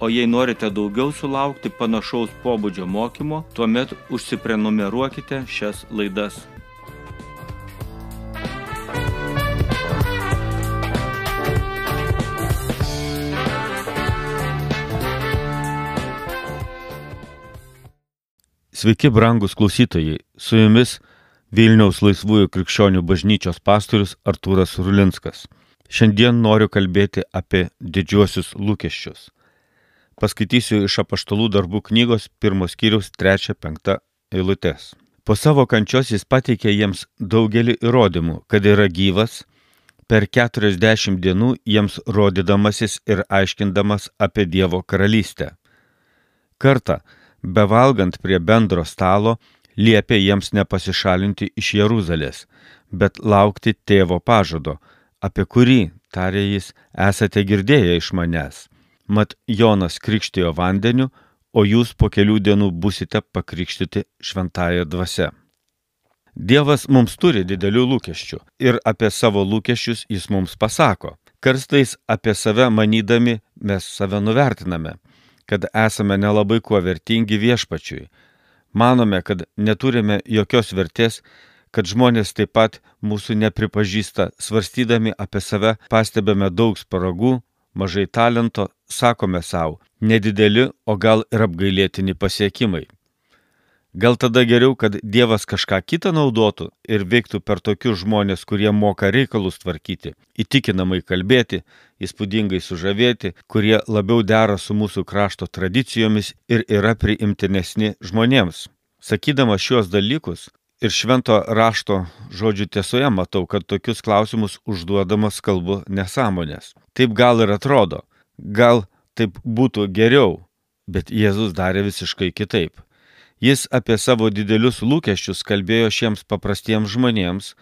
O jei norite daugiau sulaukti panašaus pobūdžio mokymo, tuomet užsiprenumeruokite šias laidas. Sveiki, brangus klausytojai, su jumis Vilniaus laisvųjų krikščionių bažnyčios pastorius Artūras Rulinskas. Šiandien noriu kalbėti apie didžiuosius lūkesčius. Paskaitysiu iš apaštalų darbų knygos pirmos kiriaus 3-5 eilutės. Po savo kančios jis pateikė jiems daugelį įrodymų, kad yra gyvas, per 40 dienų jiems rodydamasis ir aiškindamas apie Dievo karalystę. Kartą, bevalgant prie bendro stalo, liepė jiems nepasišalinti iš Jeruzalės, bet laukti tėvo pažado, apie kurį, tarė jis, esate girdėję iš manęs. Mat Jonas krikštijo vandeniu, o jūs po kelių dienų busite pakrikštyti šventąją dvasę. Dievas mums turi didelių lūkesčių ir apie savo lūkesčius jis mums pasako. Karstais apie save manydami mes save nuvertiname, kad esame nelabai kuo vertingi viešpačiui. Manome, kad neturime jokios vertės, kad žmonės taip pat mūsų nepripažįsta, svarstydami apie save pastebėme daug spragų, mažai talento, sakome savo, nedideli, o gal ir apgailėtini pasiekimai. Gal tada geriau, kad Dievas kažką kitą naudotų ir veiktų per tokius žmonės, kurie moka reikalus tvarkyti, įtikinamai kalbėti, įspūdingai sužavėti, kurie labiau dera su mūsų krašto tradicijomis ir yra priimtinesni žmonėms. Sakydamas šios dalykus, ir švento rašto žodžių tiesoje matau, kad tokius klausimus užduodamas kalbu nesąmonės. Taip gal ir atrodo, gal taip būtų geriau, bet Jėzus darė visiškai kitaip. Jis apie savo didelius lūkesčius kalbėjo šiems paprastiems žmonėms,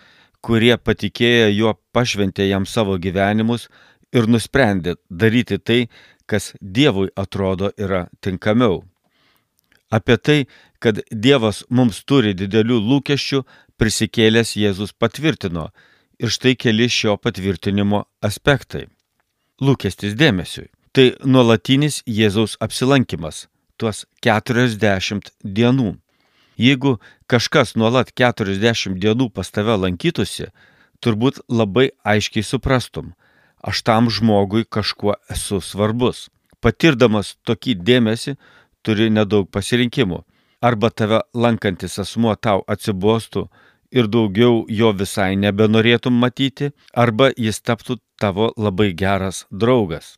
kurie patikėję juo pašventė jam savo gyvenimus ir nusprendė daryti tai, kas Dievui atrodo yra tinkamiau. Apie tai, kad Dievas mums turi didelių lūkesčių, prisikėlęs Jėzus patvirtino. Ir štai keli šio patvirtinimo aspektai. Lūkestis dėmesiui. Tai nuolatinis Jėzaus apsilankimas. Tuos 40 dienų. Jeigu kažkas nuolat 40 dienų pas tave lankytųsi, turbūt labai aiškiai suprastum, aš tam žmogui kažkuo esu svarbus. Patirdamas tokį dėmesį, turi nedaug pasirinkimų. Arba tave lankantis asmuo tau atsibostų ir daugiau jo visai nebenorėtum matyti, arba jis taptų tavo labai geras draugas.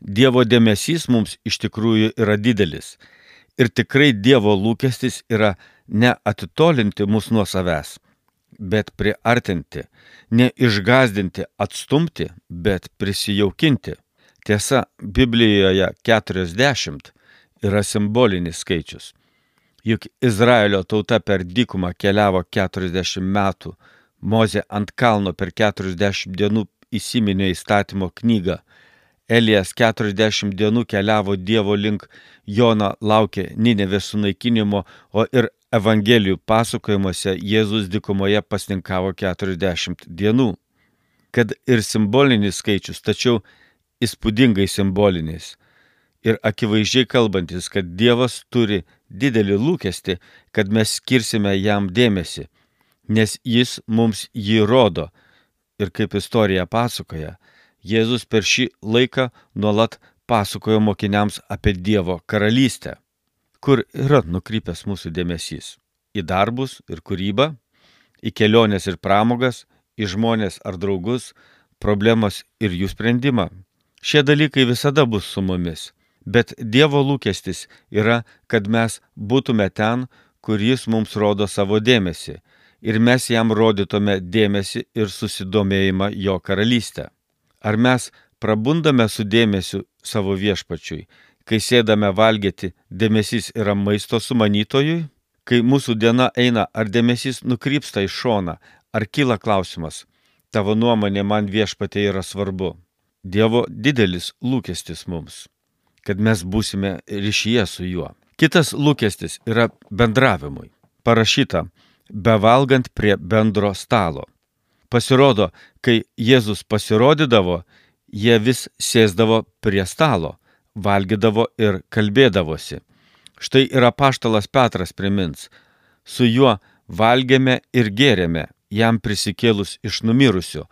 Dievo dėmesys mums iš tikrųjų yra didelis. Ir tikrai Dievo lūkestis yra ne atitolinti mus nuo savęs, bet priartinti, ne išgazdinti, atstumti, bet prisijaukinti. Tiesa, Biblijoje 40 yra simbolinis skaičius. Juk Izraelio tauta per dykumą keliavo 40 metų, Mozė ant kalno per 40 dienų įsiminė įstatymo knygą, Elijas 40 dienų keliavo Dievo link, Jona laukė Ninevės sunaikinimo, o ir Evangelijų pasakojimuose Jėzus dykumoje pasninkavo 40 dienų. Kad ir simbolinis skaičius, tačiau įspūdingai simbolinis ir akivaizdžiai kalbantis, kad Dievas turi didelį lūkestį, kad mes skirsime jam dėmesį, nes jis mums jį rodo. Ir kaip istorija pasakoja, Jėzus per šį laiką nuolat pasakojo mokiniams apie Dievo karalystę. Kur yra nukrypęs mūsų dėmesys? Į darbus ir kūrybą, į keliones ir pramogas, į žmonės ar draugus, problemas ir jų sprendimą. Šie dalykai visada bus su mumis Bet Dievo lūkestis yra, kad mes būtume ten, kur Jis mums rodo savo dėmesį ir mes jam rodytume dėmesį ir susidomėjimą jo karalystę. Ar mes prabundame su dėmesiu savo viešpačiui, kai sėdame valgyti, dėmesys yra maisto sumanytojui? Kai mūsų diena eina, ar dėmesys nukrypsta į šoną, ar kyla klausimas, tavo nuomonė man viešpatė yra svarbu. Dievo didelis lūkestis mums, kad mes būsime ryšyje su juo. Kitas lūkestis yra bendravimui. Parašyta, bevalgant prie bendro stalo. Pasirodo, kai Jėzus pasirodydavo, jie vis sėsdavo prie stalo, valgydavo ir kalbėdavosi. Štai ir apaštalas Petras primins, su juo valgėme ir gėrėme, jam prisikėlus iš numirusių.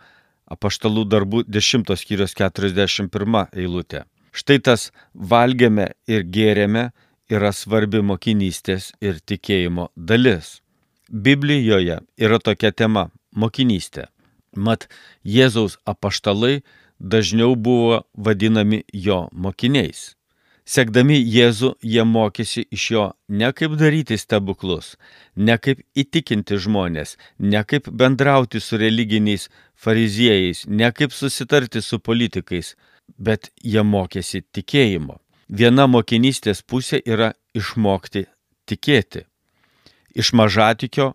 Apaštalų darbų 10 skyrius 41 eilutė. Štai tas valgėme ir gėrėme yra svarbi mokinystės ir tikėjimo dalis. Biblijoje yra tokia tema - mokinystė. Mat, Jėzaus apaštalai dažniau buvo vadinami jo mokiniais. Sekdami Jėzų, jie mokėsi iš jo ne kaip daryti stebuklus, ne kaip įtikinti žmonės, ne kaip bendrauti su religiniais fariziejais, ne kaip susitarti su politikais, bet jie mokėsi tikėjimo. Viena mokinystės pusė yra išmokti tikėti iš mažatikio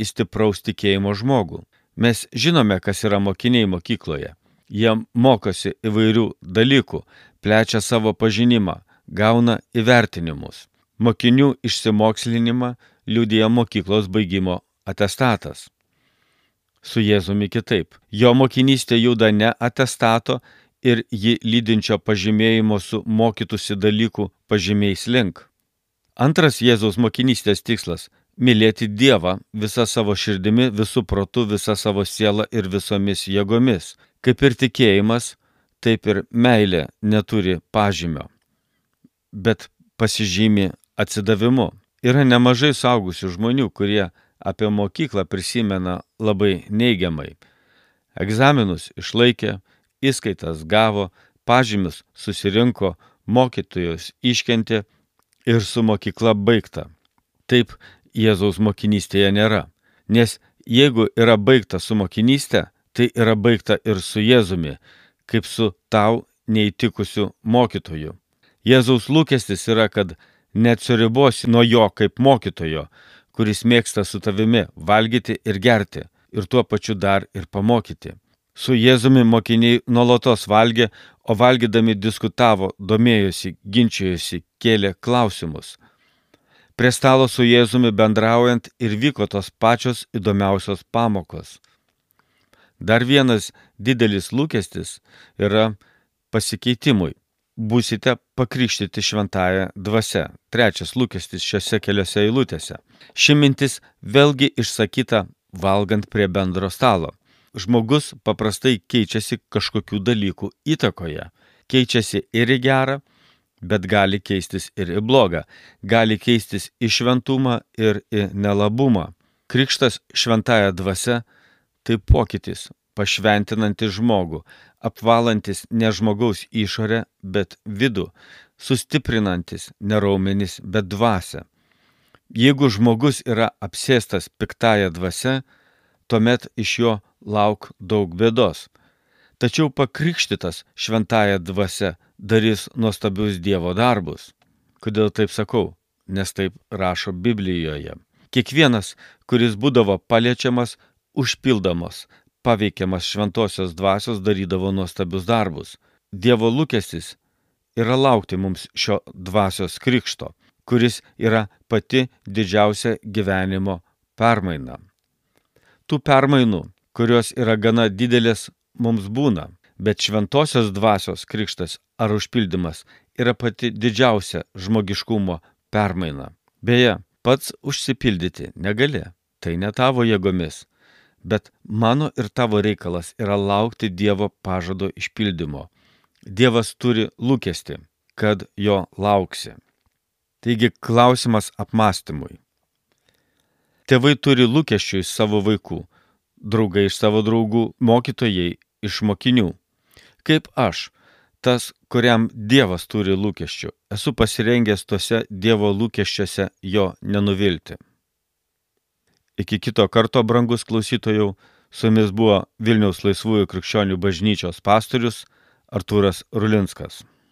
į stipraus tikėjimo žmogų. Mes žinome, kas yra mokiniai mokykloje. Jie mokosi įvairių dalykų, plečia savo pažinimą, gauna įvertinimus. Mokinių išsimokslinimą liūdija mokyklos baigimo atestatas. Su Jėzumi kitaip. Jo mokinystė juda ne atestato ir jį lydinčio pažymėjimo su mokytųsi dalykų pažymiais link. Antras Jėzaus mokinystės tikslas mylėti Dievą visą savo širdimi, visų protų, visą savo sielą ir visomis jėgomis. Kaip ir tikėjimas, taip ir meilė neturi pažymio, bet pasižymi atsidavimu. Yra nemažai saugusių žmonių, kurie apie mokyklą prisimena labai neigiamai. Egzaminus išlaikė, įskaitas gavo, pažymius susirinko, mokytojus iškentė ir su mokykla baigta. Taip Jėzaus mokinystėje nėra. Nes jeigu yra baigta su mokinystė, tai yra baigta ir su Jėzumi, kaip su tau neįtikusiu mokytoju. Jėzaus lūkestis yra, kad neatsiribosi nuo jo kaip mokytojo, kuris mėgsta su tavimi valgyti ir gerti ir tuo pačiu dar ir pamokyti. Su Jėzumi mokiniai nuolatos valgė, o valgydami diskutavo, domėjosi, ginčijosi, kėlė klausimus. Prie stalo su Jėzumi bendraujant ir vyko tos pačios įdomiausios pamokos. Dar vienas didelis lūkestis yra pasikeitimui. Būsite pakrikštyti šventąją dvasę. Trečias lūkestis šiuose keliose eilutėse. Ši mintis vėlgi išsakyta valgant prie bendro stalo. Žmogus paprastai keičiasi kažkokių dalykų įtakoje. Keičiasi ir į gerą, bet gali keistis ir į blogą, gali keistis į šventumą ir į nelabumą. Krikštas šventąją dvasę tai pokytis, pašventinantis žmogų, apvalantis ne žmogaus išorę, bet vidų, sustiprinantis ne raumenis, bet dvasę. Jeigu žmogus yra apsėstas piktąją dvasę, tuomet iš jo lauk daug bėdos. Tačiau pakrikštytas šventąją dvasę darys nuostabius Dievo darbus. Kodėl taip sakau? Nes taip rašo Biblijoje. Kiekvienas, kuris būdavo paliečiamas, užpildamas, paveikiamas šventosios dvasios darydavo nuostabius darbus. Dievo lūkestis yra laukti mums šio dvasios krikšto, kuris yra pati didžiausia gyvenimo permaina. Tų permainų, kurios yra gana didelės, mums būna bet šventosios dvasios krikštas ar užpildymas yra pati didžiausia žmogiškumo permaina. Beje, pats užsipildyti negali, tai ne tavo jėgomis, bet mano ir tavo reikalas yra laukti Dievo pažado išpildymo. Dievas turi lūkesti, kad jo lauksi. Taigi klausimas apmąstymui. Tėvai turi lūkesčių iš savo vaikų, draugai iš savo draugų, mokytojai iš mokinių kaip aš, tas, kuriam Dievas turi lūkesčių. Esu pasirengęs tuose Dievo lūkesčiuose jo nenuvilti. Iki kito karto, brangus klausytojų, su jumis buvo Vilniaus laisvųjų krikščionių bažnyčios pastorius Artūras Rulinskas.